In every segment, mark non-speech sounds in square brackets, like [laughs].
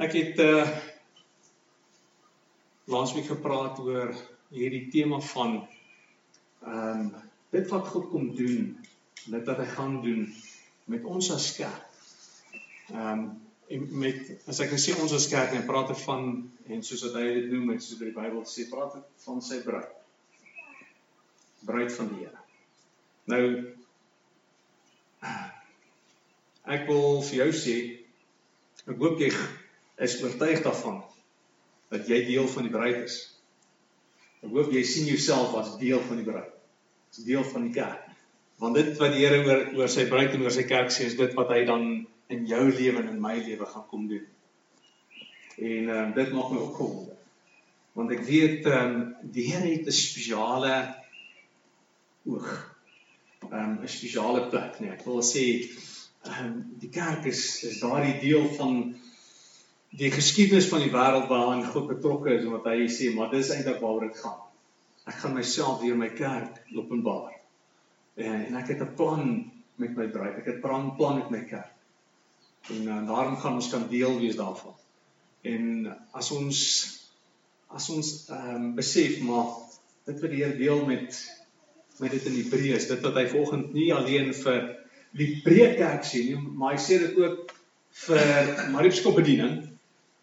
Ek het uh laasweek gepraat oor hierdie tema van ehm um, dit wat God kom doen, dit wat hy gaan doen met ons as kerk. Ehm um, met as ek nou sê ons as kerk en praat van en soos wat hy dit noem met soos die Bybel sê, praat dit van sy bruid. Bruid van die Here. Nou ek wil vir jou sê ek hoop jy is oortuig daarvan dat jy deel van die bruid is. Ek hoop jy sien jouself as deel van die bruid. As deel van die kerk. Want dit wat die Here oor oor sy bruid en oor sy kerk sê is dit wat hy dan in jou lewe en in my lewe gaan kom doen. En ehm um, dit maak my opgewonde. Want ek weet ehm um, die Here het 'n spesiale oog. Ehm um, 'n spesiale plek, nee. Ek wil sê ehm um, die kerk is is daardie deel van die geskiedenis van die wêreld waaraan God betrokke is en wat hy sê, maar dis eintlik waaroor dit gaan. Ek gaan myself deur my kerk openbaar. En en ek het 'n plan met my bruid. Ek het 'n plan met my kerk. En uh, daarom gaan ons kan deel wees daarvan. En as ons as ons ehm um, besef maar dit wat die Here deel met met dit in Hebreërs, dit wat hy volgens nie alleen vir die breë kerk sê nie, maar hy sê dit ook vir Mariepskop bediening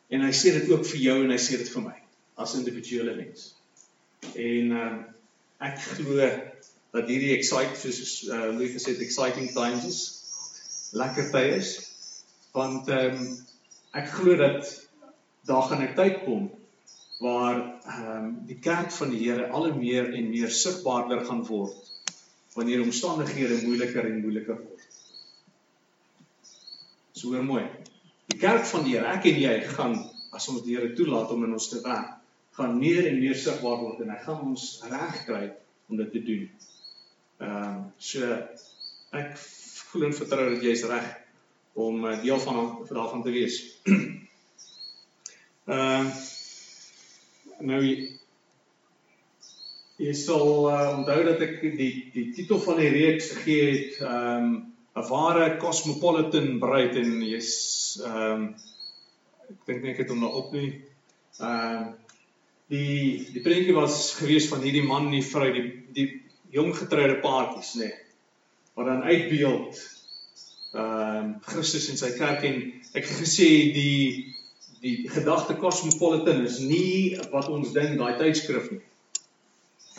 En hy sê dit ook vir jou en hy sê dit vir my as individuele mens. En um, ek glo dat hierdie excite soos uh Louis gesê het exciting times is lekker tye is want ehm um, ek glo dat daar gaan 'n tyd kom waar ehm um, die kerk van die Here al hoe meer en meer sigbaarder gaan word wanneer omstandighede moeiliker en moeiliker word. So hoor mooi. Die kerk van die Here, ek en jy gaan as ons die Here toelaat om in ons te werk, gaan meer en meer sigbaar word en hy gaan ons reg kry om dit te doen. Ehm um, so ek glo en vertrou dat jy is reg om uh, deel van daarvan te wees. [clears throat] Ehm uh, nou jy sal uh, onthou dat ek die die titel van die reeks gegee het ehm um, 'n ware cosmopolitan bruid en jy's ehm um, ek dink net ek het hom nou op nie. Ehm uh, die die prentjie was gewees van hierdie man en die vrou, die die jong getroude paartjies, nê. Nee, wat dan uitbeeld ehm uh, Christus en sy kerk en ek het gesê die die gedagte cosmopolitan is nie wat ons dink daai tydskrif nie.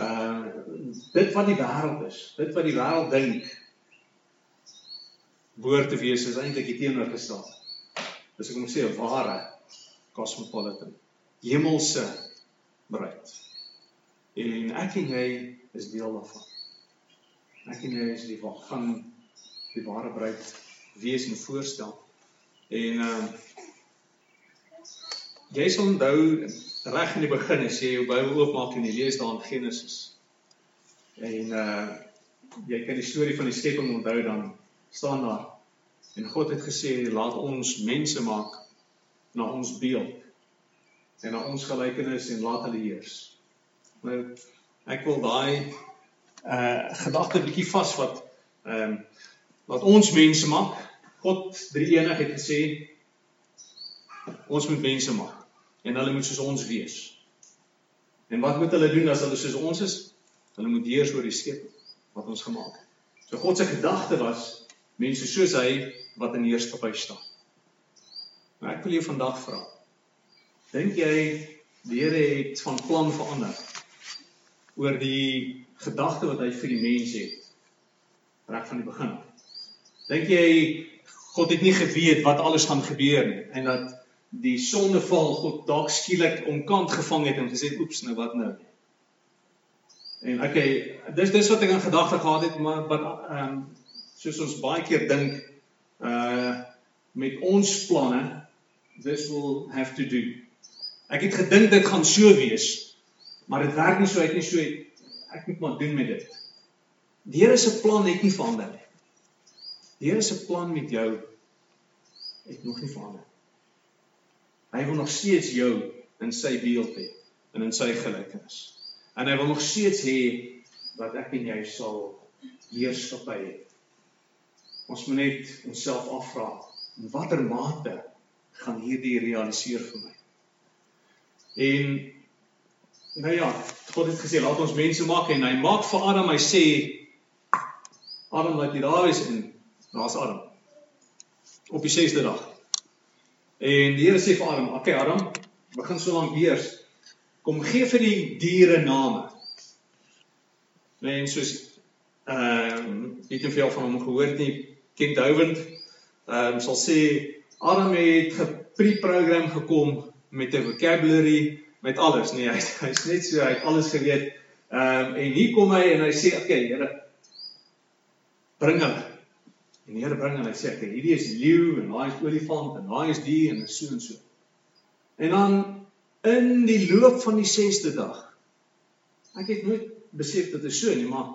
Ehm uh, dit wat die wêreld is, dit wat die wêreld dink woord te wees is eintlik die teenoorgestelde. Dis ek moet sê 'n ware cosmopolitan, hemelse bruid. En ek en jy is deel daarvan. Ek en jy is die wat gaan die ware bruid wees en voorstel. En ehm uh, jy sal onthou reg in die begin as jy jou Bybel oopmaak en jy lees daar in Genesis. En uh jy kan die storie van die skepping onthou dan staan daar. En God het gesê laat ons mense maak na ons beeld en na ons gelykenis en laat hulle heers. Nou ek wil daai uh gedagte bietjie vasvat. Ehm um, laat ons mense maak. God drie enig het gesê ons moet mense maak en hulle moet soos ons wees. En wat moet hulle doen as hulle soos ons is? Hulle moet heers oor die skepping wat ons gemaak het. So God se gedagte was mense soos hy wat in heerskappy staan. Maar ek wil jou vandag vra. Dink jy die Here het van plan verander oor die gedagte wat hy vir die mens het reg van die begin? Dink jy God het nie geweet wat alles gaan gebeur nie en dat die sondeval God dalk skielik omkant gevang het en gesê oeps nou wat nou? En okay, dis dis wat ek in gedagte gehad het maar wat ehm um, soos ons baie keer dink uh met ons planne this will have to do. Ek het gedink dit gaan so wees, maar dit werk nie so uit nie so ek moet maar doen met dit. Die Here se plan het nie verander nie. Die Here se plan met jou het nog nie verander. Hy wil nog steeds jou in sy beeld hê en in sy gelykenis. En hy wil nog steeds hê dat ek en jy sal heerskappy hê. Ons moet net onsself afvra in watter mate gaan hierdie realiseer vir my. En nou ja, God het gesê laat ons mense maak en hy maak vir Adam, hy sê Adam laat jy daar is en daar's Adam. Op die 6de dag. En die Here sê vir Adam, "Oké okay, Adam, begin so lank weer. Kom gee vir die diere name." En soos ehm um, het jy veel van hom gehoor nie? Ken Dawid ehm um, sal sê Adam het gepreprogram gekom met 'n vocabulary met alles. Nee hy [laughs] hy's net so hy het alles geweet. Ehm um, en hier kom hy en hy sê okay Here bring hulle. En die Here bring hulle hy sê okay hierdie is leeu en daai is olifant en daai is die en so en so. En dan in die loop van die 6de dag ek het nooit besef dit is so nie maar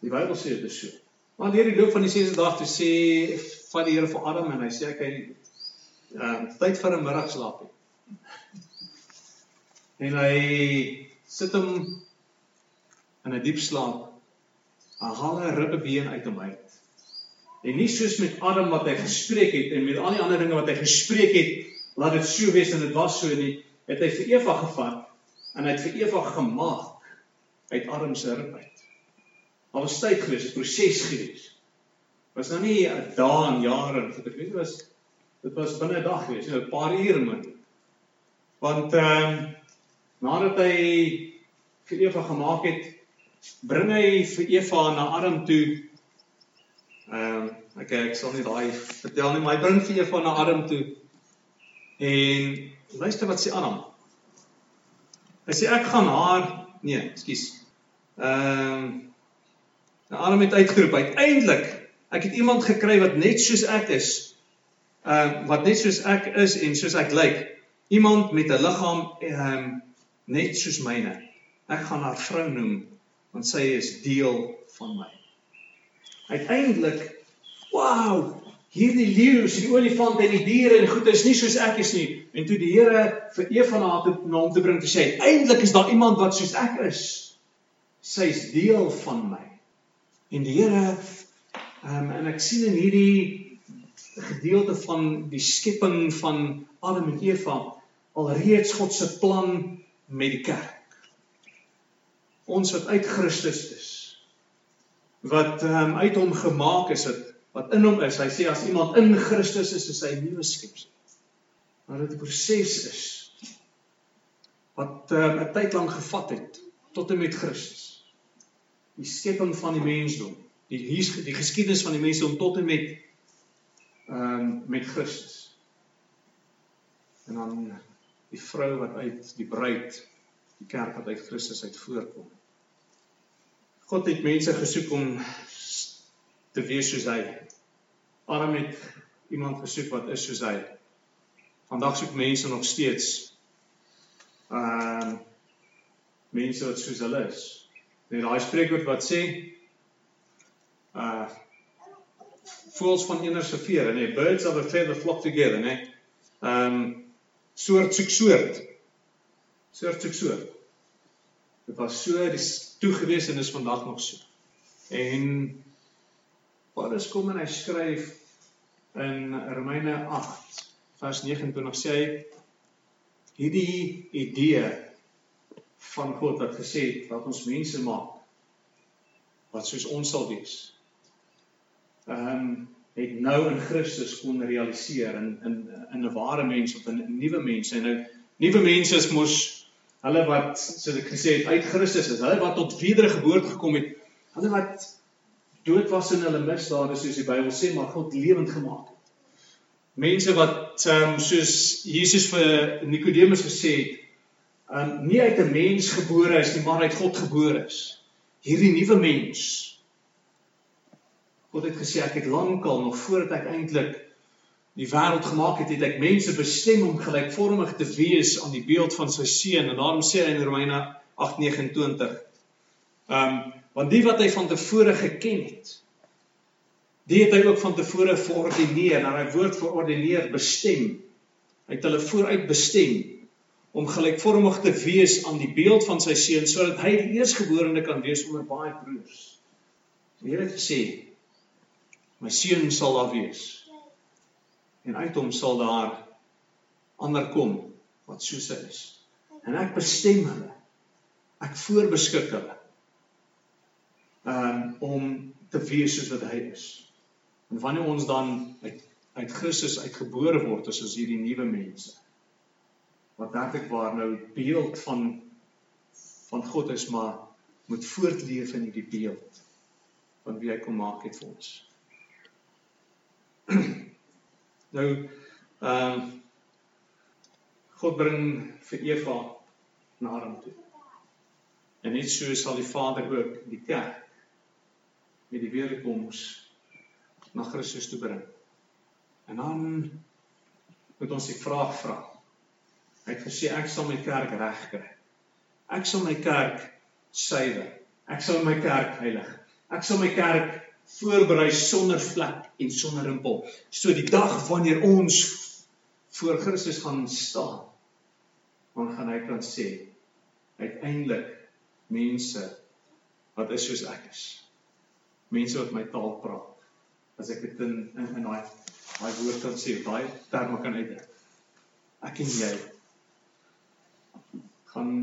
die Bybel sê dit is so maar deur die loop van die 6de dag te sê van die Here vir Adam en hy sê ek hy ehm tyd vir 'n middagslaapie. En hy sit hom in 'n diep slaap. Hy haal 'n ribbebeen uit hom uit. En nie soos met Adam wat hy gespreek het en met al die ander dinge wat hy gespreek het, laat dit so wees en dit was so nie, het hy vir Eva gevat en hy het vir Eva gemaak uit Adam se rib uit. Al was tyd gewees, 'n proses gewees was nou nie 'n dae en jare wat ek weet was dit was binne 'n dag gewees, 'n paar ure min. Want ehm um, nadat hy vir Eva gemaak het, bring hy vir Eva na Adam toe. Ehm um, okay, ek sal nie daai vertel nie, maar hy bring vir Eva na Adam toe. En luister wat sê Adam. Hy sê ek gaan haar nee, ekskuus. Ehm um, Adam het uitgeroep uiteindelik Ek het iemand gekry wat net soos ek is. Ehm uh, wat net soos ek is en soos ek lyk. Iemand met 'n liggaam ehm um, net soos myne. Ek gaan haar vrou noem want sy is deel van my. Uiteindelik, wow, hierdie leeu, die olifant en die diere en goeie is nie soos ek is nie. En toe die Here vir Eva na hom te bring te sê, uiteindelik is daar iemand wat soos ek is. Sy's deel van my. En die Here Ehm um, en ek sien in hierdie gedeelte van die skepping van Adam en Eva alreeds God se plan met die kerk. Ons wat uit Christus is. Wat ehm um, uit hom gemaak is, wat wat in hom is. Hy sê as iemand in Christus is, is hy 'n nuwe skepsel. Maar dit 'n proses is wat ehm um, 'n tyd lank gevat het tot en met Christus. Die skepping van die mensdom die hier die geskiedenis van die mense om tot en met ehm um, met Christus. En dan die vrou wat uit die bruid die kerk wat uit Christus uit voorkom. God het mense gesoek om te wees soos hy. Adam het iemand gesoek wat is soos hy. Vandag soek mense nog steeds ehm uh, mense wat soos hulle is. Net daai spreekwoord wat sê uh voels van eener se vere, nê, birds of a feather flock together, nê. Um soort soek soort. Soort soek soort. Dit was so dis toe gewees en is vandag nog so. En Paulus kom en hy skryf in Romeine 8 vers 29 sê hy hierdie idee van God wat gesê het dat ons mense maak wat soos ons sal wees ehm um, het nou in Christus kon realiseer in in in 'n ware mens of 'n nuwe mens. En nou nuwe mense is mos hulle wat soos ek gesê het uit Christus is. Hulle wat tot wedergeboorte gekom het hulle wat dood was in hulle misdade soos die Bybel sê maar God lewend gemaak het. Mense wat ehm um, soos Jesus vir Nikodemus gesê het um, nie uit 'n mens gebore is nie maar uit God gebore is hierdie nuwe mens God het gesê ek het lankal nog voordat ek eintlik die wêreld gemaak het, het ek mense bestem om gelykvormig te wees aan die beeld van sy seun en daarom sê hy in Romeine 8:29. Ehm um, want die wat hy van tevore geken het, die het hy ook van tevore verordeneer, en hy woord verordeneer bestem. Hy het hulle vooruit bestem om gelykvormig te wees aan die beeld van sy seun sodat hy die eersgeborene kan wees onder baie broers. Die Here het gesê my seun sal daar wees. En uit hom sal daar ander kom wat soos hy is. En ek bestem hulle. Ek voorbeskik hulle. Um om te wees soos wat hy is. En wanneer ons dan uit uit Christus uitgebore word, is ons hierdie nuwe mense. Wat werklikwaar nou beeld van van God is, maar moet voortleef in hierdie beeld van wie hy kom maak het vir ons. [clears throat] nou ehm um, God bring vir Eva na hom toe. En net so sal die Vader ook die kerk met die wederkoms na Christus toe bring. En dan moet ons die vraag vra. Hy het gesê ek sal my kerk regkry. Ek sal my kerk suiwer. Ek sal my kerk heilig. Ek sal my kerk voorberei sonder vlek en sonder rimpel. So die dag wanneer ons voor Christus gaan staan, dan gaan hy kan sê uiteindelik mense wat is soos ek is. Mense wat my taal praat. As ek dit in in in daai daai woord kan sê, daai terme kan uitdruk. Ek en jy gaan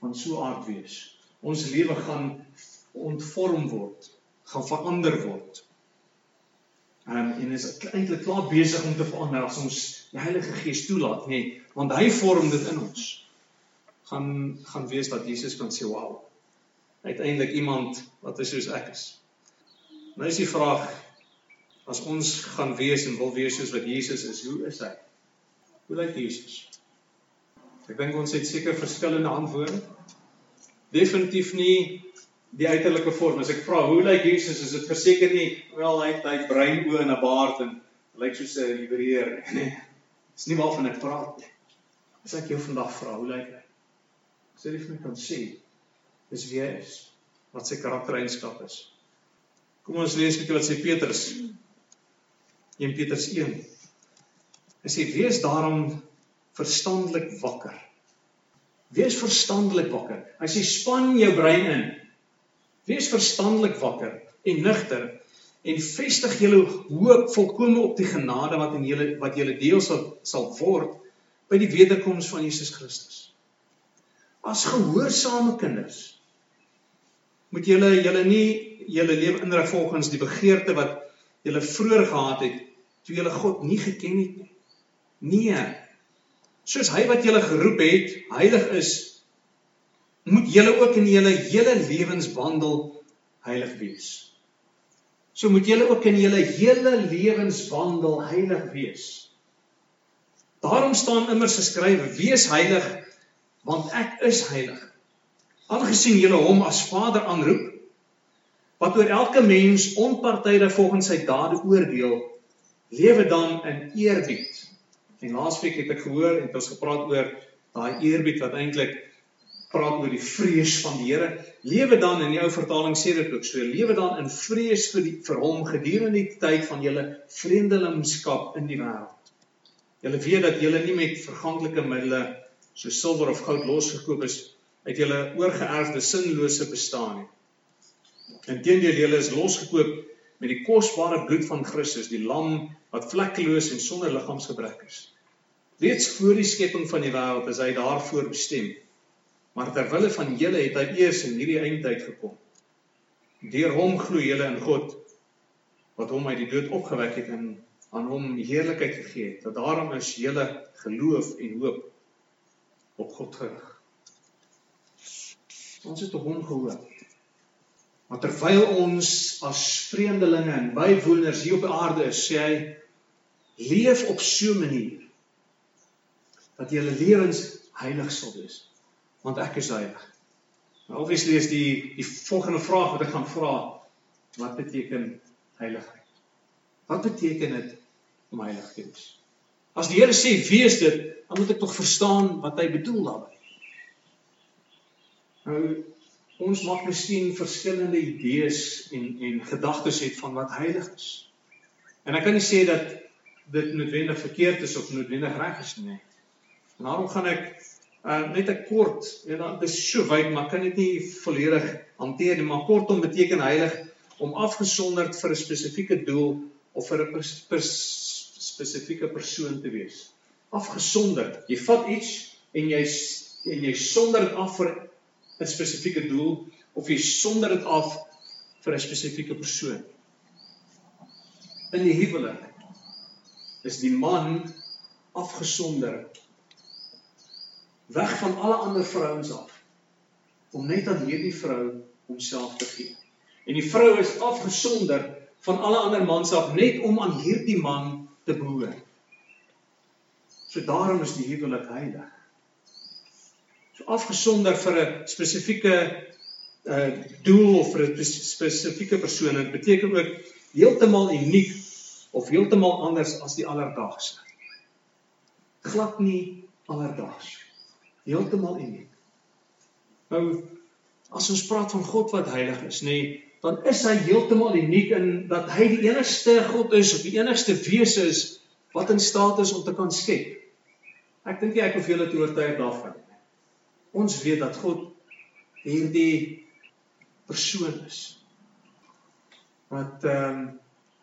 van so aard wees. Ons lewe gaan ontvorm word, gaan verander word. Um, en is eintlik klaar besig om te verander as ons die Heilige Gees toelaat, nê, nee, want hy vorm dit in ons gaan gaan wees dat Jesus kan sê wow. Uiteindelik iemand wat is soos ek is. Nou is die vraag as ons gaan wees en wil wees soos wat Jesus is, hoe is hy? Hoe lyk Jesus? Ek dink ons het seker verskillende antwoorde. Definitief nie die uiterlike vorm. As ek vra hoe lyk Jesus, is dit verseker nie wel hy het hy bruin oë en 'n baard en lyk soos 'n Hebreër nie. [laughs] Dis nie waarvan ek praat nie. As ek jou vandag vra, hoe lyk hy? sê jy vir my kan sê dis wie hy is wat sy karaktereienskap is kom ons lees bietjie wat sê Petrus 1 Petrus 1 hy sê wees daarom verstandelik wakker wees verstandelik wakker hy sê span jou brein in wees verstandelik wakker en nugter en vestig julle hoop volkome op die genade wat in julle wat julle deel sal sal word by die wederkoms van Jesus Christus as gehoorsame kinders moet julle julle nie julle lewe inrig volgens die begeerte wat julle vroeër gehad het toe julle God nie geken het nie. Nee. Soos hy wat julle geroep het, heilig is, moet julle ook in julle hele lewenswandel heilig wees. So moet julle ook in julle hele lewenswandel heilig wees. Daarom staan immers geskrywe: Wees heilig want ek is heilig. Aangesien julle hom as Vader aanroep wat oor elke mens onpartydig volgens sy dade oordeel, lewe dan in eerbied. En laasweek het ek gehoor en het ons gepraat oor daai eerbied wat eintlik praat oor die vrees van die Here. Lewe dan in die ou vertaling sê dit ook so, lewe dan in vrees vir die vir hom gedurende die tyd van julle vreemdelingskap in die wêreld. Julle weet dat julle nie met verganklike middele so silwer of goud losgekoop is uit julle oorgeerfde sinlose bestaan nie. Inteendeel julle is losgekoop met die kosbare bloed van Christus, die lam wat vlekkeloos en sonder liggaamsgebrek is. Reeds voor die skepping van die wêreld is hy daarvoor bestem. Maar ter wille van julle het hy eers in hierdie eindtyd gekom. Deur hom glo julle in God wat hom uit die dood opgewek het en aan hom heerlikheid gegee het. Dat daarom is julle geloof en hoop op God gerig. Ons het op hom gehoor. Maar terwyl ons as vreemdelinge en bywoners hier op aarde is, sê hy leef op so 'n manier dat julle lewens heilig sal wees, want ek is heilig. Nou obviously is die die volgende vraag wat ek gaan vra, wat beteken heiligheid? Wat beteken dit om heilig te wees? As die Here sê wees dit, dan moet ek tog verstaan wat hy bedoel daarmee. Nou ons maak miskien verskillende idees en en gedagtes het van wat heilig is. En ek kan nie sê dat dit noodwendig verkeerd is of noodwendig reg is nie. En daarom gaan ek uh, net 'n kort, ja, dit is so wyd, maar kan dit nie volledig hanteer nie, maar kortom beteken heilig om afgesonderd vir 'n spesifieke doel of vir 'n pers spesifieke persoon te wees. afgesonder. Jy vat iets en jy en jy sonder dit af vir 'n spesifieke doel of jy sonder dit af vir 'n spesifieke persoon. In die huwelik is die man afgesonder weg van alle ander vrouens af om net aan hierdie vrou homself te gee. En die vrou is afgesonder van alle ander mans af net om aan hierdie man te behoort. So daarom is die huwelik heilig. So afgesonder vir 'n spesifieke uh doel of vir 'n spesifieke persoon, dit beteken ook heeltemal uniek of heeltemal anders as die alledaagse. Glad nie alledaags. Heeltemal uniek. Nou as ons praat van God wat heilig is, nê, nee, dan is hy heeltemal uniek in dat hy die enigste God is of die enigste wese is wat in staat is om te kan skep. Ek dink jy ek hoef julle te oortuig daarvan. Ons weet dat God hierdie persoon is. Wat ehm um,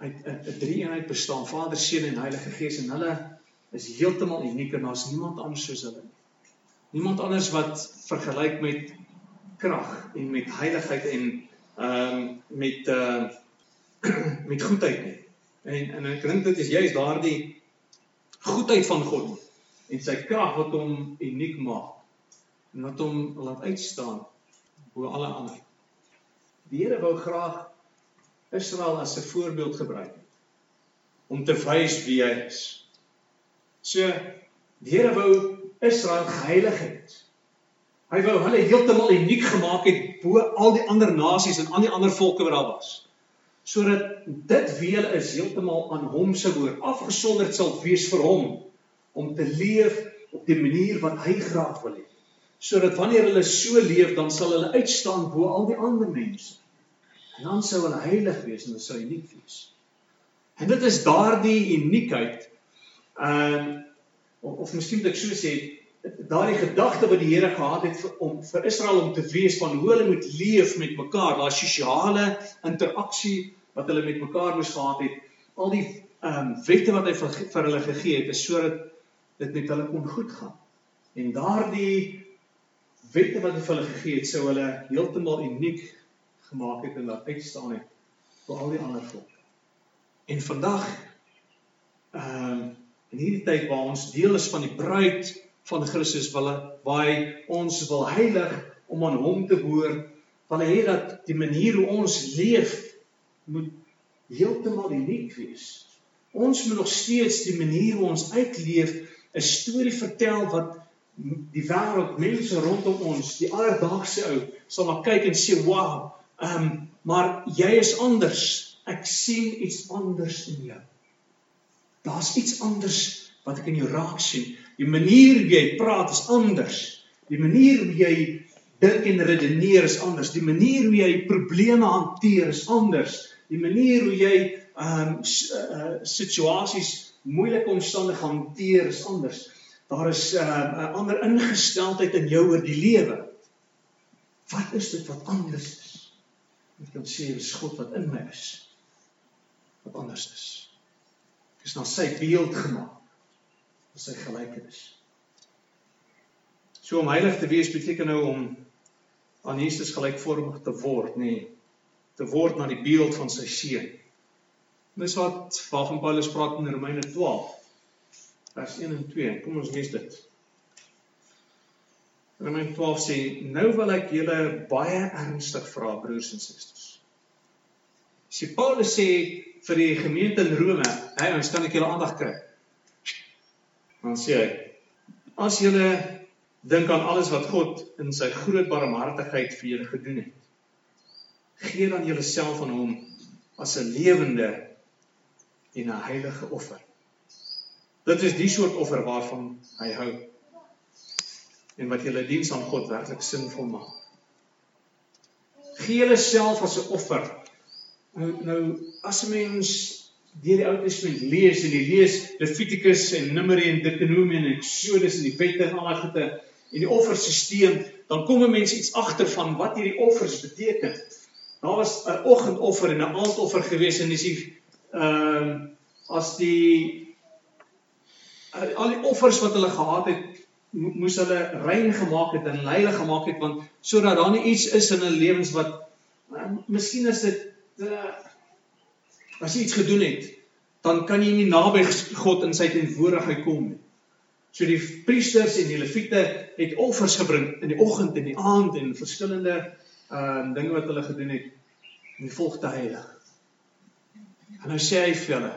uit 'n drie eenheid bestaan, Vader, Seun en Heilige Gees en hulle is heeltemal uniek en daar's niemand anders soos hulle nie. Niemand anders wat vergelyk met krag en met heiligheid en ehm um, met ehm uh, [clears throat] met goedheid nie. En en ek dink dit is juist daardie goedheid van God en sy krag wat hom uniek maak en wat hom laat uitstaan bo alle ander. Die Here wou graag Israel as 'n voorbeeld gebruik om te wys wie hy is. So die Here wou Israel geheilig het. Hy wou hulle heeltemal uniek gemaak het bo al die ander nasies en al die ander volke wat daar was. Sodat dit wie hulle is heeltemal aan hom se woord afgesonderd sal wees vir hom om te leef op die manier wat hy graag wil hê. Sodat wanneer hulle so leef, dan sal hulle uitstaan bo al die ander mense. En dan sou hulle heilig wees en hulle sou uniek wees. En dit is daardie uniekheid ehm uh, of, of miskien moet ek so sê, daardie gedagte wat die Here gehad het vir, om vir Israel om te wees van hoe hulle moet leef met mekaar, daai sosiale interaksie wat hulle met mekaar moes gehad het, al die ehm um, wette wat hy vir, vir hulle gegee het, is sodat dit met hulle kon goed gaan. En daardie wette wat hy vir hulle gegee het, sou hulle heeltemal uniek gemaak het en laat uitstaan het vir al die ander volke. En vandag ehm um, in hierdie tyd waar ons deel is van die bruid van Christus wil hy ons wil heilig om aan hom te behoort, wil hy dat die manier hoe ons leef moet heeltemal uniek wees. Ons moet nog steeds die manier hoe ons uitleef 'n storie vertel wat die wêreld, mense rondom ons, die alledaagse ou sal maar kyk en sê, "Wow, ehm, um, maar jy is anders. Ek sien iets anders in jou." Daar's iets anders wat ek in jou raak sien. Die manier hoe jy praat is anders. Die manier hoe jy dink en redeneer is anders. Die manier hoe jy probleme hanteer is anders. Die manier hoe jy ehm um, situasies moeilike omstandighede hanteer is anders. Daar is 'n uh, ander ingesteldheid in jou oor die lewe. Wat is dit wat anders is? Ek kan sê dis God wat in my is. Wat anders is. Ek is na sy beeld gemaak. As sy gelykenis. So om heilig te wees beteken nou om aan Jesus gelykvormig te word, nê? Nee, te word na die beeld van sy seun. Dis wat waarvan Paulus praat in Romeine 12 vers 1 en 2. Kom ons lees dit. Romeine 12 sê: "Nou wil ek julle baie ernstig vra, broers en susters." Sy Paulus sê vir die gemeente in Rome, "Hey, ons kan ek julle aandag kry." Dan sê hy: "As julle dink aan alles wat God in sy groot barmhartigheid vir julle gedoen het, gee dan julleself aan hom as 'n lewende en 'n heilige offer. Dit is die soort offer waarvan hy hou en wat julle diens aan God werklik sinvol maak. Gee julleself as 'n offer. Nou nou as 'n mens deur die Ou Testament lees en jy lees Levitikus en Numeri en Deuteronomy en Exodus en die wette en al daai goede en die offerstelsel, dan kom 'n mens iets agter van wat hierdie offers beteken. Daar was 'n oggendoffer en 'n aandoffer gewees en dis die ehm uh, as die al die offers wat hulle gehad het moes hulle rein gemaak het en heilig gemaak het want sodat daar nie iets is in hulle lewens wat uh, miskien is dit uh, as jy iets gedoen het dan kan jy nie naby God in sy teenwoordigheid kom nie. So die priesters en die leviete het offers gebring in die oggend en die aand en verskillende uh dinge wat hulle gedoen het om die volk te heilig. En nou sê hy vir hulle: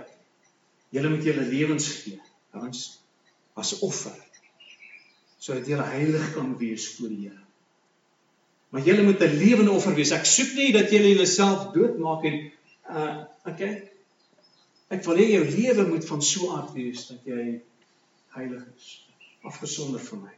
"Julle moet julle lewens gee, ons as offer, sodat julle heilig kan wees voor die Here." Maar julle moet 'n lewende offer wees. Ek soek nie dat julle jouself doodmaak en uh okay. Ek wil hê jou lewe moet van so aard wees dat jy heilig is, afgesonder van my.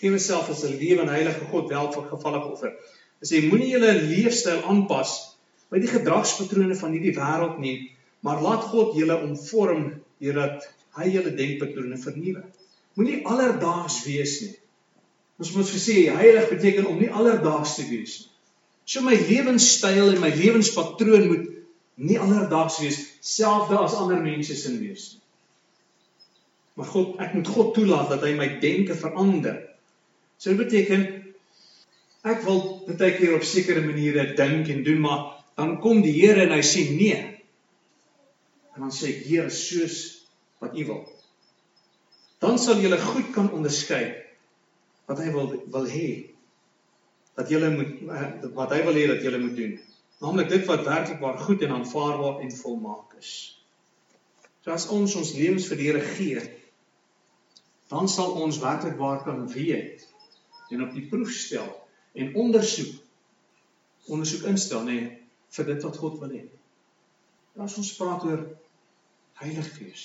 Gee myself as 'n lewende heilige God wel vir gevalle offer. Hy sê moenie julle leefstyl aanpas by die gedragspatrone van hierdie wêreld nie, maar laat God julle omvorm deurdat hy julle denkpatrone vernuwe. Moenie alledaags wees nie. Ons moet gesê heilig beteken om nie alledaags te wees nie. So my lewenstyl en my lewenspatroon moet nie alledaags wees selfde as ander mense se wees nie. Maar God, ek moet God toelaat dat hy my denke verander. So dit beteken ek wil baie keer op sekere maniere dink en doen, maar dan kom die Here en hy sê nee. En dan sê ek Here, soos wat U wil. Dan sal jy goed kan onderskei wat hy wil wil hê dat jy moet eh, wat hy wil hê dat jy moet doen. Naamlik dit wat werklik waar goed en aanvaarbaar en volmaak is. So as ons ons lewens vir die Here gee, dan sal ons werklik waar kan weet en op die proef stel en ondersoek ondersoek instel nê nee, vir dit wat God wil hê. As ons praat oor heilig wees.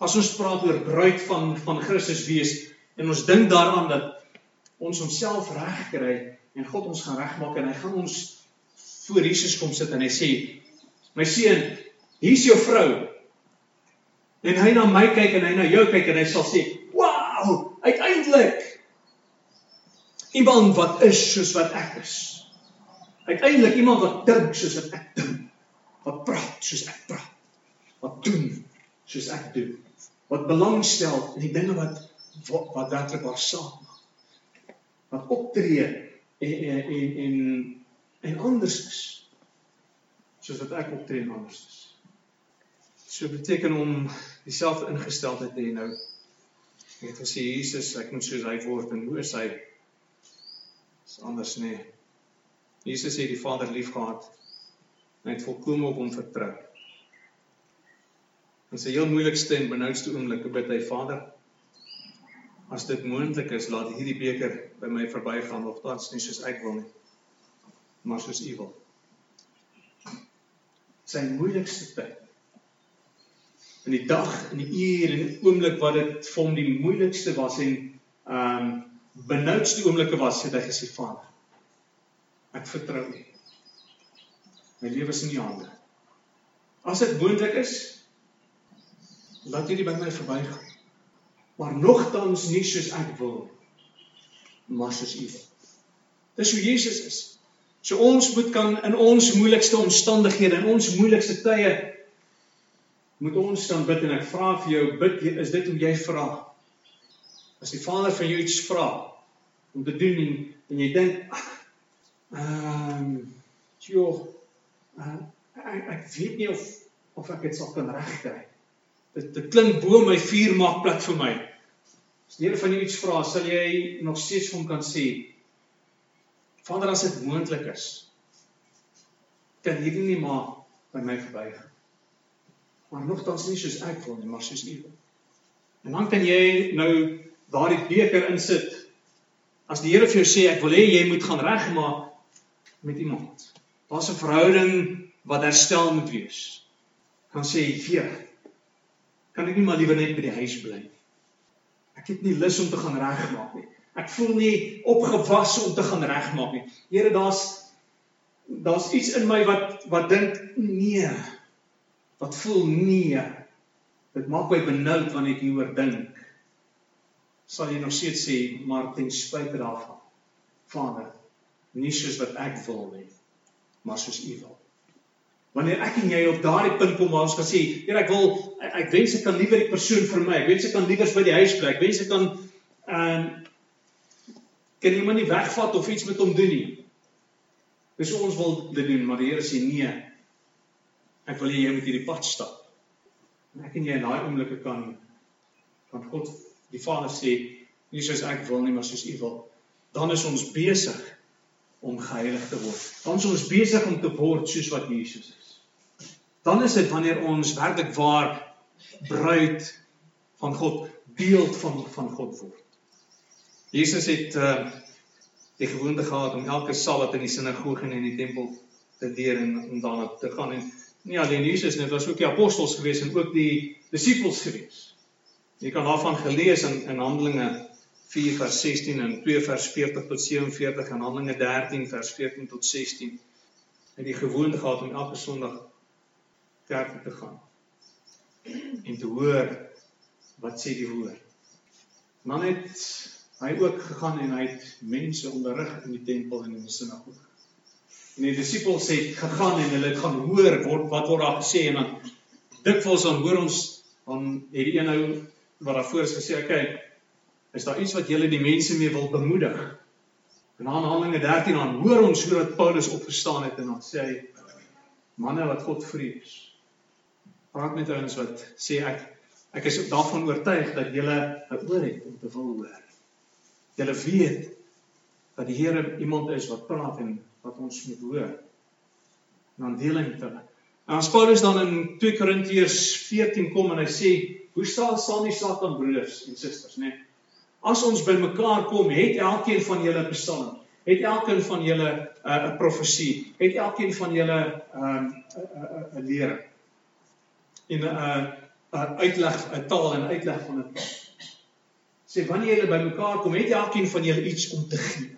As ons praat oor bruid van van Christus wees en ons dink daaraan dat ons homself reg kry en God ons gaan regmaak en hy gaan ons voor Jesus kom sit en hy sê my seun hier's jou vrou En hy na my kyk en hy na jou kyk en hy sal sê, "Wow, uiteindelik iemand wat is soos wat ek is. Uiteindelik iemand wat dink soos wat ek dink. Wat praat soos ek praat. Wat doen soos ek doen. Wat belangstel in die dinge wat wat, wat werklik waar saak maak. Wat optree en en en en, en anders is soos wat ek optree en anders is." So beteken om dieselfde ingesteldheid te hê nou. Ek het gesê Jesus, ek moet soos hy word en hoe is hy? Is anders nê. Nee. Jesus het die Vader liefgehad. Hy het volkome op hom vertrou. In sy heel moeilikste en benoudste oomblikke bid hy Vader, as dit moontlik is, laat hierdie beker by my verbygaan of tans nie soos ek wil nie, maar soos U wil. Sy moeilikste tyd in die dag en die uur en oomblik wat dit vir hom die moeilikste was en ehm um, benoudste oomblikke was, het hy gesê Vader, ek vertrou U. My lewe is in U hande. As dit moontlik is, laat hierdie by my verbygaan. Maar nogtans nie soos ek wil, maar soos U wil. Dis hoe Jesus is. So ons moet kan in ons moeilikste omstandighede, in ons moeilikste tye moet ons dan bid en ek vra vir jou bid is dit hoe jy vra as die Vader van jou iets vra om te doen en, en jy dink ehm um, jy uh, ek, ek weet nie of of ek dit sal kan regkry dit dit klink bo my vuur maak plek vir my as die Here van jou iets vra sal jy nog steeds vir hom kan sê Vader as dit moontlik is kan hierdie nie maar by my verbygaan maar nogtans nie soos ek wil nie, maar soos U wil. En dan kan jy nou daardie beker insit. As die Here vir jou sê ek wil hê jy moet gaan regmaak met iemand. Daar's 'n verhouding wat herstel moet wees. Dan sê "Heer, kan ek nie maar liewer net by die huis bly nie? Ek het nie lus om te gaan regmaak nie. Ek voel nie opgewas om te gaan regmaak nie. Here, daar's daar's iets in my wat wat dink, nee, wat voel nee. Dit maak my benoud wanneer ek hieroor dink. Sal jy nog steeds sê maar ten spyte daarvan. Vader, nie soos wat ek wil nie, maar soos U wil. Wanneer ek en jy op daardie punt kom waar ons kan sê, Here, ek wil ek, ek wens ek kan liewer die persoon vir my. Ek wens ek kan liewer by die huis bly. Ek wens ek kan ehm uh, kan iemand nie wegvat of iets met hom doen nie. Dis ons wil dit doen, maar die Here sê nee. Ek wil jy moet hierdie pad stap. En ek en jy in daai oomblikke kan kan God die Vader sê, nie soos ek wil nie, maar soos U wil. Dan is ons besig om geheilig te word. Dan is ons besig om te word soos wat Jesus is. Dan is dit wanneer ons werklik waar bruid van God, beeld van van God word. Jesus het uh die gewoonte gehad om elke Sabbat in die sinagoge en in die tempel te leer en om daarna te gaan en nie alleen Jesus nie, dit was ook die apostels gewees en ook die disippels gewees. Jy kan daarvan gelees in in Handelinge 4 vers 16 en 2 vers 40 tot 47 en Handelinge 13 vers 14 tot 16. Het die gewoonte gehad om elke Sondag kerk toe te gaan en te hoor wat sê die woord. Dan het hy ook gegaan en hy het mense onderrig in die tempel en in die sinagoge. En die disippels het gegaan en hulle het gaan hoor word wat word daar gesê en dan dikwels dan hoor ons dan het die een ou wat daar voor is gesê, "Oké, is daar iets wat julle die mense mee wil bemoedig?" Dan Handelinge 13 dan hoor ons hoe dat Paulus opgestaan het en dan sê hy, "Manne wat God vrees, praat met ouens wat sê ek ek is daarvan oortuig dat julle 'n oor het om te wil hoor." Julle weet dat die Here iemand is wat praat en wat ons moet hoor. En dan deel hy met hulle. En as Paulus dan in 2 Korintiërs 14 kom en hy sê, "Hoe staan staan die saak aan broers en susters, né? Nee, as ons bymekaar kom, het elkeen van julle 'n psalm, het elkeen van julle 'n uh, profesie, het elkeen van julle um, 'n 'n lering? En 'n 'n uitleg, 'n taal en uitleg van 'n taal sê wanneer julle bymekaar kom, het elkeen van julle iets om te gee.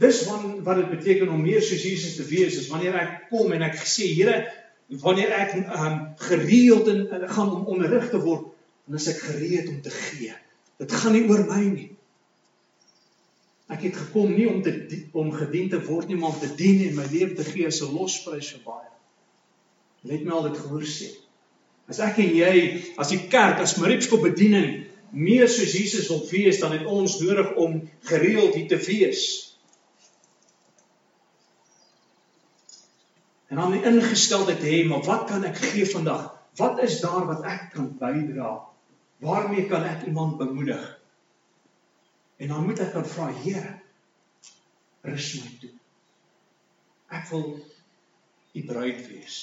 Dis van wat dit beteken om meer soos Jesus te wees, is wanneer ek kom en ek sê Here, wanneer ek um, gereeld in, in gaan om onderrig te word, dan is ek gereed om te gee. Dit gaan nie oor my nie. Ek het gekom nie om te om gedien te word nie, maar om te dien en my lewe te gee as 'n losprys vir baie. Let my al dit gehoor sê. As ek en jy as die kerk as Mariepskop bediening meer soos Jesus wil wees, dan het ons nodig om gereeld hier te wees. En dan die ingesteldheid hê, maar wat kan ek gee vandag? Wat is daar wat ek kan bydra? Waarmee kan ek iemand bemoedig? En dan moet ek dan vra, Here, rus my toe. Ek wil u bruid wees.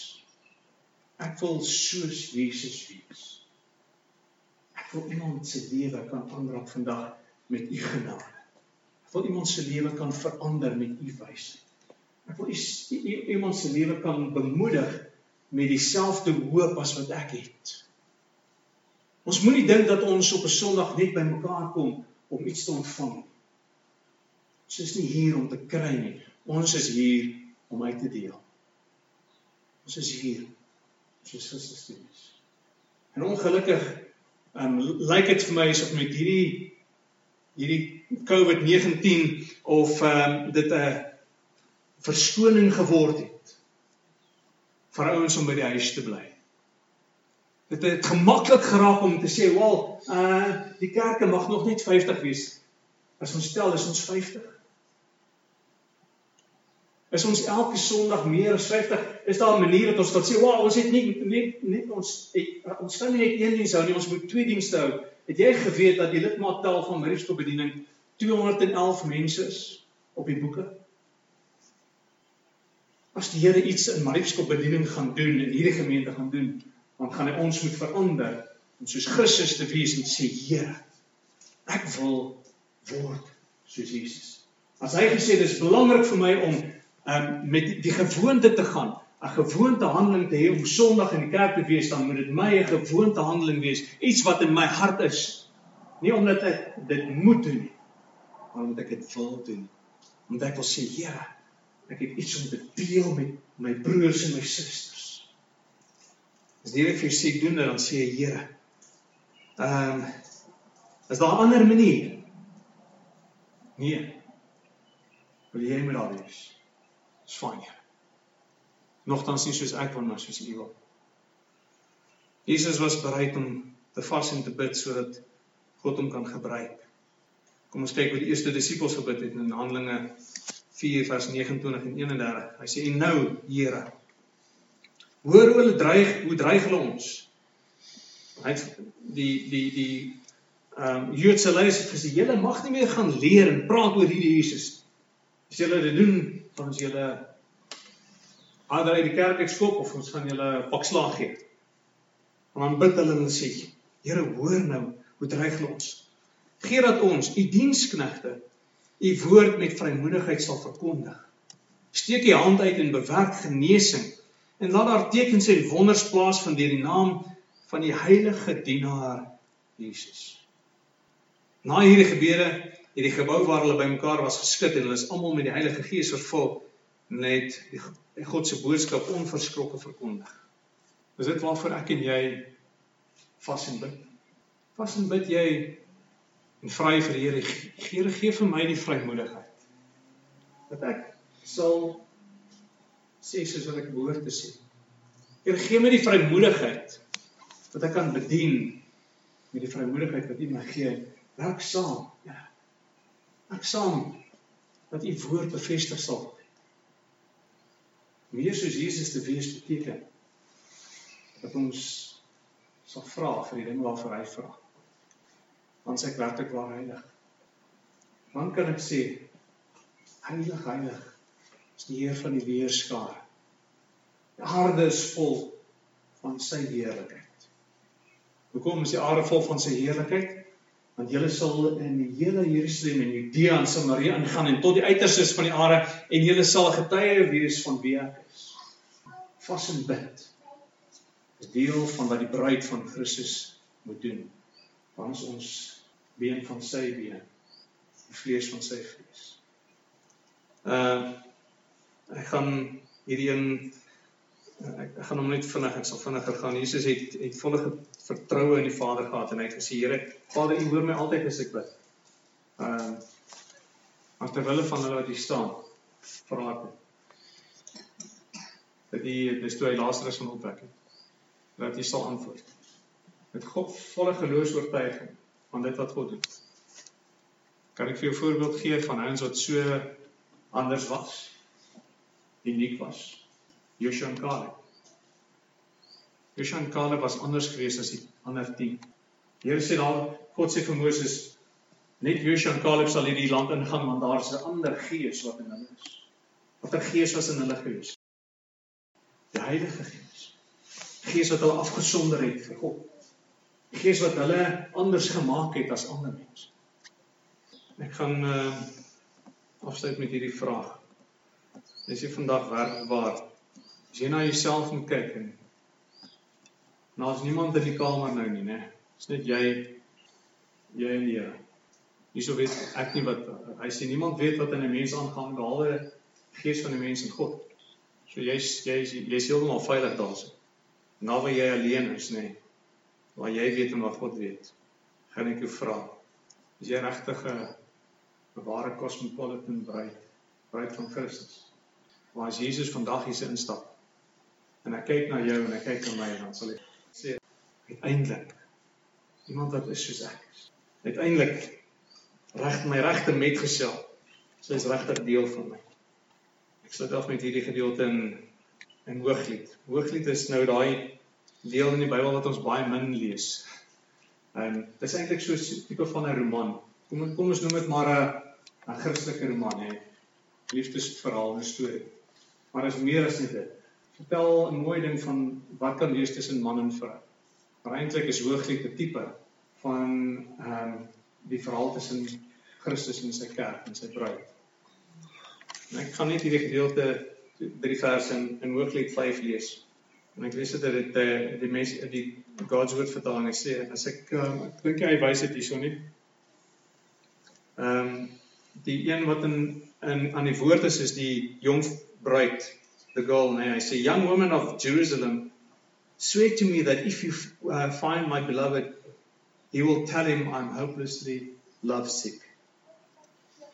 Ek wil soos Jesus wees. Ek wil iemand se lewe kan aanraak vandag met u genade. Ek wil iemand se lewe kan verander met u wysheid. Ek wil iemand se lewe kan bemoedig met dieselfde hoop as wat ek het. Ons moenie dink dat ons op 'n Sondag net bymekaar kom om iets te ontvang. Ons is nie hier om te kry nie. Ons is hier om uit te deel. Ons is hier soos Christus doen is. En ongelukkig um lyk dit vir my asof met hierdie hierdie COVID-19 of um dit 'n verskoning geword het vir ouens om by die huis te bly. Dit het gemaklik geraak om te sê, "Wel, uh die kerke mag nog net 50 wees." As ons stel is ons 50 is ons elke Sondag meer as 50. Is daar 'n manier dat ons kan sê, "Wow, ons het nie net net ons het, ons kan nie net een diens hou nie, ons moet twee dienste hou." Het jy geweet dat die lidmaattal van Mariefskop bediening 211 mense is op die boeke? As die Here iets in Mariefskop bediening gaan doen en hierdie gemeente gaan doen, dan gaan hy ons moet verander om soos Christus te wees en sê, "Here, ek wil word soos Jesus." As hy gesê dis belangrik vir my om um, met die, die gewoonte te gaan, 'n gewoonte handeling te hê om Sondag in die kerk te wees, dan moet dit my 'n gewoonte handeling wees, iets wat in my hart is. Nie omdat ek dit moet doen nie, maar omdat ek dit wil doen. Omdat ek wil sê, Here, ek het iets om te deel met my broers en my susters. As jy vir sê doen dit, dan sê jy, Here, ehm um, is daar 'n ander manier? Nee. Wil jy met daar wees? Dis fyn. Nogtans nie soos ek wil maar soos U wil. Jesus was bereid om te vas en te bid sodat God hom kan gebruik. Kom ons kyk hoe die eerste disippels gebid het in Handelinge 4 vers 29 en 31. Hy sê en nou, Here, hoor hoe hulle dreig, hoe dreig hulle ons? Hy die die die ehm um, Joodse leiers het gesê julle mag nie meer gaan leer en praat oor hierdie Jesus. As julle dit doen, dan is julle ander uit die kerk ekskop of ons gaan julle pak slag gee. En dan bid hulle en sê Here hoor nou hoe dreig hulle ons. Gee dat ons u diensknegte u woord met vrymoedigheid sal verkondig. Steek u hand uit en bewerk genesing en laat daar tekens en wonders plaasvind deur die naam van die heilige dienaar Jesus. Na hierdie gebede het die gebou waar hulle bymekaar was geskud en hulle is almal met die Heilige Gees vervul net die God se boodskap onverskrokke verkondig. Is dit waarvoor ek en jy vas en bid? Vas en bid jy en vra vir die Here, Here gee vir my die vrymoedigheid dat ek sal sê soos wat ek behoort te sê. Here gee my die vrymoedigheid dat ek kan bedien met die vrymoedigheid wat U my gee. Werk saam. Ja. Ek saam dat U woord bevestig sal. Meer soos Jesus te wees beteken dat ons sal vra vir die dinge waarvoor hy vra. Want sy werklik waar heilig. Dan kan ek sê heilig heilig is die Heer van die weerskaar. Die aarde is vol van sy heerlikheid. Hoekom is die aarde vol van sy heerlikheid? Want julle sal in die hele Jerusalem en Judea en Samaria ingaan en tot die uiterstes van die aarde en julle sal getuie wees van wie ek is. Vas en bid is deel van wat die bruid van Christus moet doen. Want ons been van sy been, die vlees van sy vlees. Uh ek gaan hierdie een ek, ek gaan hom net vinnig ek sal vinniger gaan. Jesus het het volle vertroue in die Vader gehad en hy het gesê Here, Vader, U hoor my altyd as ek bid. Ehm uh, maar terwyl van hulle wat hier staan, vra ek dat die dis toe hy Lazarus van opwek het. Dat hy sal antwoord. Met God volle geloofs-oortuiging van dit wat God doen. Kan ek vir jou 'n voorbeeld gee van ouens wat so anders was? Uniek was. Joshua en Caleb. Joshua en Caleb was anders geweest as die ander 10. Die Here sê daar God sê vir Moses net Joshua en Caleb sal hierdie land ingaan want daar is 'n ander gees wat in hulle is. Watter gees was in hulle gees? Die Heilige Gees. Gees wat hulle afgesonder het vir God. Die gees wat hulle anders gemaak het as ander mense. Ek gaan uh afsluit met hierdie vraag. Is jy vandag werk waar As jy na jouself moet kyk en nou is niemand in die kamer nou nie, né? Dis net jy jy en die Here. Hierso weet ek nie wat hy sê niemand weet wat in 'n mens aangaan behalwe gees van die mens en God. So jy's jy's jy's heeltemal veilig daarso. Nou waar jy alleen is, né? Waar jy weet en wat God weet. Gaan ek jou vra. Is jy regtig 'n ware cosmopolitan bruid, bruid van Christus? Waar as Jesus vandag hier instap, en ek kyk na jou en ek kyk na my en dan sal ek sê uiteindelik iemand wat is soos ek is. Uiteindelik reg my regte metgesel. Sy is regtig deel van my. Ek sluit af met hierdie gedeelte in in Hooglied. Hooglied is nou daai deel in die Bybel wat ons baie min lees. En dit is eintlik so 'n tipe van 'n roman. Kom kom ons noem dit maar 'n 'n Christelike roman hè. Liefdesverhaal en storie. Maar dit is meer as net dit vertel 'n mooi ding van wat kan wees tussen man en vrou. Maar eintlik is Hooglied 'n tipe van ehm um, die verhaal tussen Christus en sy kerk en sy bruid. En ek gaan net hierdie gedeelte drie verse in in Hooglied 5 lees. En ek lees dit uit die die, die mense die God's word vertaling. Hy sê as ek um, ek dink hy wys dit hierso nie. Ehm um, die een wat in in aan die woord is is die jong bruid the girl and I say, Young woman of Jerusalem, swear to me that if you uh, find my beloved, he will tell him I'm hopelessly lovesick.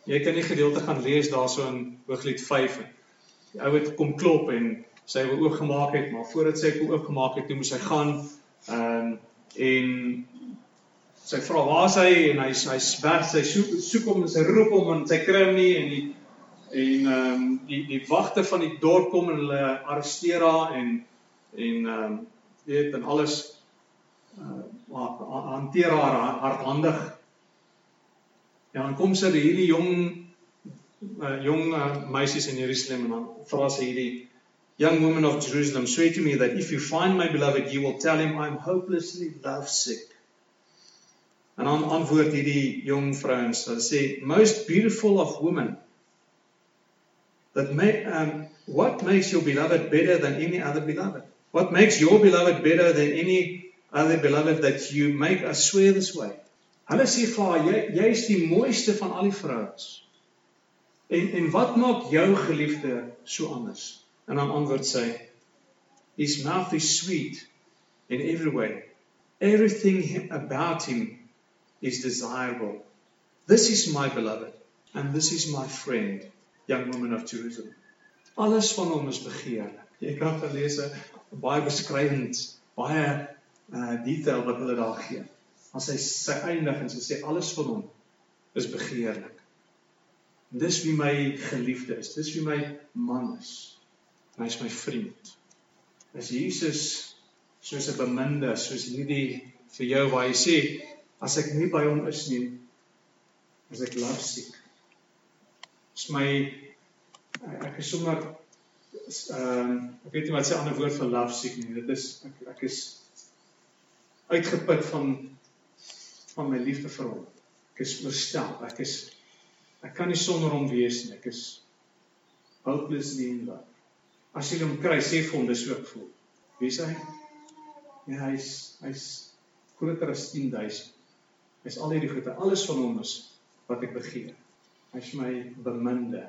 Jy kan die gedeelte gaan lees daarso in Hooglied 5. die ou het kom klop en sy wou oopgemaak het, maar voordat sy kon oopgemaak het, toe moes hy gaan um, en sy vra waar is hy en hy hy weg, sy soek hom en sy roep hom en sy kry hom nie en die en um, die die wagte van die dorp kom en hulle arresteer haar en en ehm um, weet en alles uh, hanteer haar hardhandig. Ja, dan kom sy hierdie jong uh, jong uh, meisies in Jerusalem en dan vra sy hierdie young woman of Jerusalem swear to me that if you find my beloved you will tell him I'm hopelessly lovesick. En dan antwoord hierdie jong vrouens, hulle sê most beautiful of women that may um what makes your beloved better than any other beloved? What makes your beloved better than any other beloved that you make us swear this way? Hulle sê vir haar, jy jy's die mooiste van al die vrouens. En en wat maak jou geliefde so anders? En dan antwoord sy, his mouth is sweet in every way. Everything about him is desirable. This is my beloved and this is my friend, young woman of Jerusalem. Alles van hom is begeerlik. Jy kan gelees baie beskrywend, baie uh detail wat hulle daar gee. As hy sy eindig en sy sê alles van hom is begeerlik. Dis wie my geliefde is. Dis wie my man is. En hy's my vriend. As Jesus soos 'n beminde, soos hierdie vir jou waar hy sê as ek nie by hom is nie, as ek love siek. Is my ek is sommer ehm uh, ek weet nie wat se ander woord vir love siek nie. Dit is ek ek is uitgeput van van my liefde vir hom. Ek is verstel. Ek is ek kan nie sonder hom wees nie. Ek is hopelessly in love. As jy hom kry, sê vir hom dis ek voel. Wie is hy? Ja, hy's hy's groter as 10000. Hy's al hierdie goede. Alles van hom is wat ek begeer. Hy's my beminde.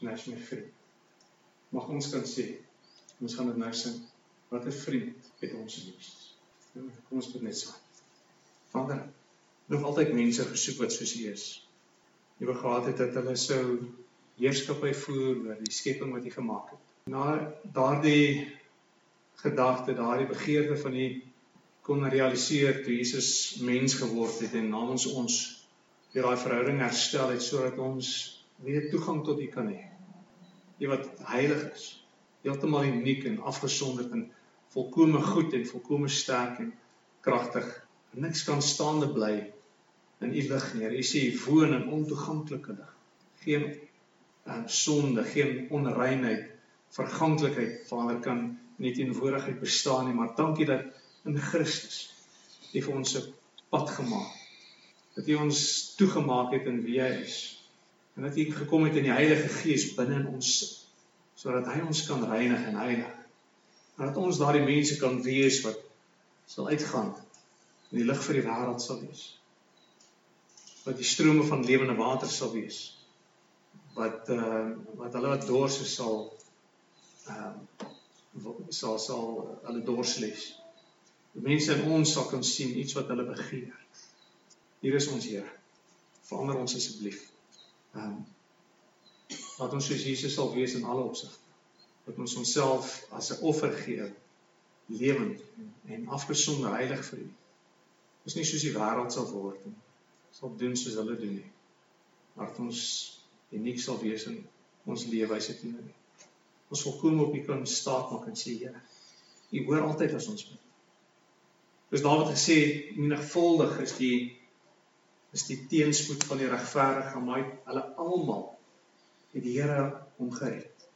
En hy's my vriend mag ons kan sê ons gaan dit nou sing wat 'n vriend het ons lief. Kom ons bid net saam. Vader, nog altyd mense gesoek wat soos U is. U wou gehad het dat hulle sou heerskappy voer oor die skepping wat U gemaak het. Na daardie gedagte, daardie begeerte van U kon realiseer toe Jesus mens geword het en namens ons weer daai verhouding herstel het sodat ons weer toegang tot U kan hê die wat heilig is, heeltemal uniek en afgesonderd en volkome goed en volkome sterk en kragtig. Niks kan staande bly in u lig nie. U sê u woon in ontoeganklike lig. Geen um, sonde, geen onreinheid, verganklikheid, Vader kan nie teenwoordigheid bestaan nie, maar dankie dat in Christus u vir ons 'n pad gemaak het. Dat u ons toegemaak het in wie hy is en dat U gekom het in die Heilige Gees binne in ons sodat hy ons kan reinig en heilig. En dat ons daardie mense kan wees wat sal uitgaan en die lig vir die wêreld sal wees. Wat die strome van lewende water sal wees. Wat uh wat hulle wat dors is sal ehm uh, sal sal hulle dors les. Die mense in ons sal kan sien iets wat hulle begeer. Hier is ons Here. Verander ons asseblief. Ehm um, wat ons soos Jesus sal wees in alle opsigte. Dat ons onsself as 'n offer gee, lewend en afgesonder heilig vir U. Ons nie soos die wêreld sal word nie. Sal doen soos hulle doen nie. Maar dat ons uniek sal wees in ons leefwyse teenoor U. Ons volkom op U kan staat maak en sê Here, U hoor altyd as ons bid. Dis Dawid gesê, menigvuldig is die is die teenspoed van die regverdige, maar hulle almal het die Here hom gered.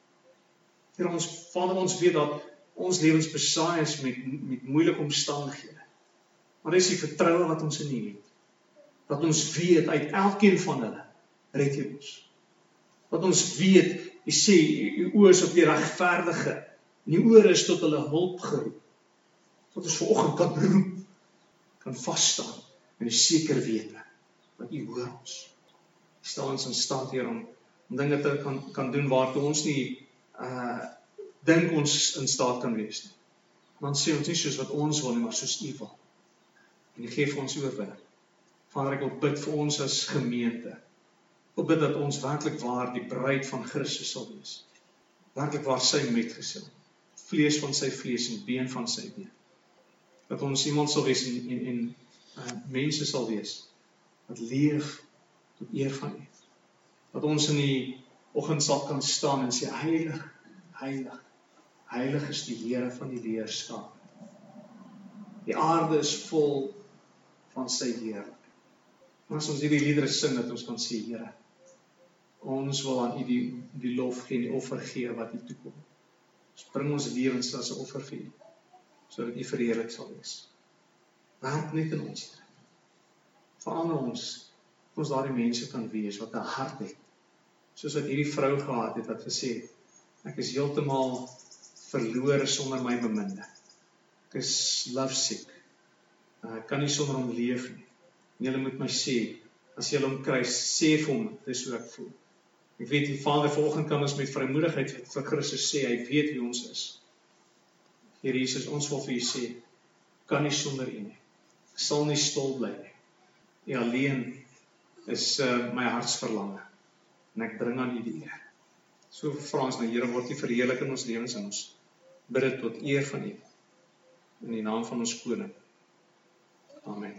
Here ons Vader ons weet dat ons lewens besaai is met met moeilike omstandighede. Maar dis die vertroue wat ons in U het. Dat ons weet uit elkeen van hulle red U ons. Dat ons weet, U sê U oë is op die regverdige, en U ore is tot hulle hulp geroep. Dat ons vanoggend kan roep, kan vas staan en seker weet want U hoor ons. Stel ons in staat hier om om dinge te kan kan doen waartoe ons nie uh dink ons in staat kan wees nie. Want sê ons nie soos wat ons wil nie, maar soos U wil. En U gee vir ons oorwinning. Vader, ek wil bid vir ons as gemeente. Ek bid dat ons werklik waar die bruid van Christus sal wees. werklik waar sy metgesel. Vlees van sy vlees en been van sy been. Dat ons iemand sal wees en en, en uh, mense sal wees wat leef tot eer van U. Dat ons in die oggend sal kan staan en sê heilig, heilig. Heilig is die Here van die leerskap. Die aarde is vol van sy heerlikheid. As ons hierdie liedere sing dat ons kan sê Here, ons wil aan U die die lof gee en die offer gee wat U toekom. Ons bring ons lewens as 'n offer vir U sodat U verheerlik sal wees. Werk net in ons. Verander ons ons daardie mense kan wees wat 'n hart het soos wat hierdie vrou gehad het wat gesê het ek is heeltemal verlore sonder my beminde. Ek is lovesick. Ek kan nie sonder hom leef nie. En julle moet my sê as jy hom kry, sê vir hom dis hoe ek voel. Ek weet die Vader vanoggend kan ons met vrymoedigheid vir Christus sê hy weet wie ons is. Here Jesus, ons wil vir U sê kan nie sonder U nie. Ek sal nie stil bly nie. U alleen is uh, my hartsverlange en ek bring aan U die eer. So vra ons nou Here word U verheerlik in ons lewens en ons bid dit tot eer van U in die naam van ons koning. Amen.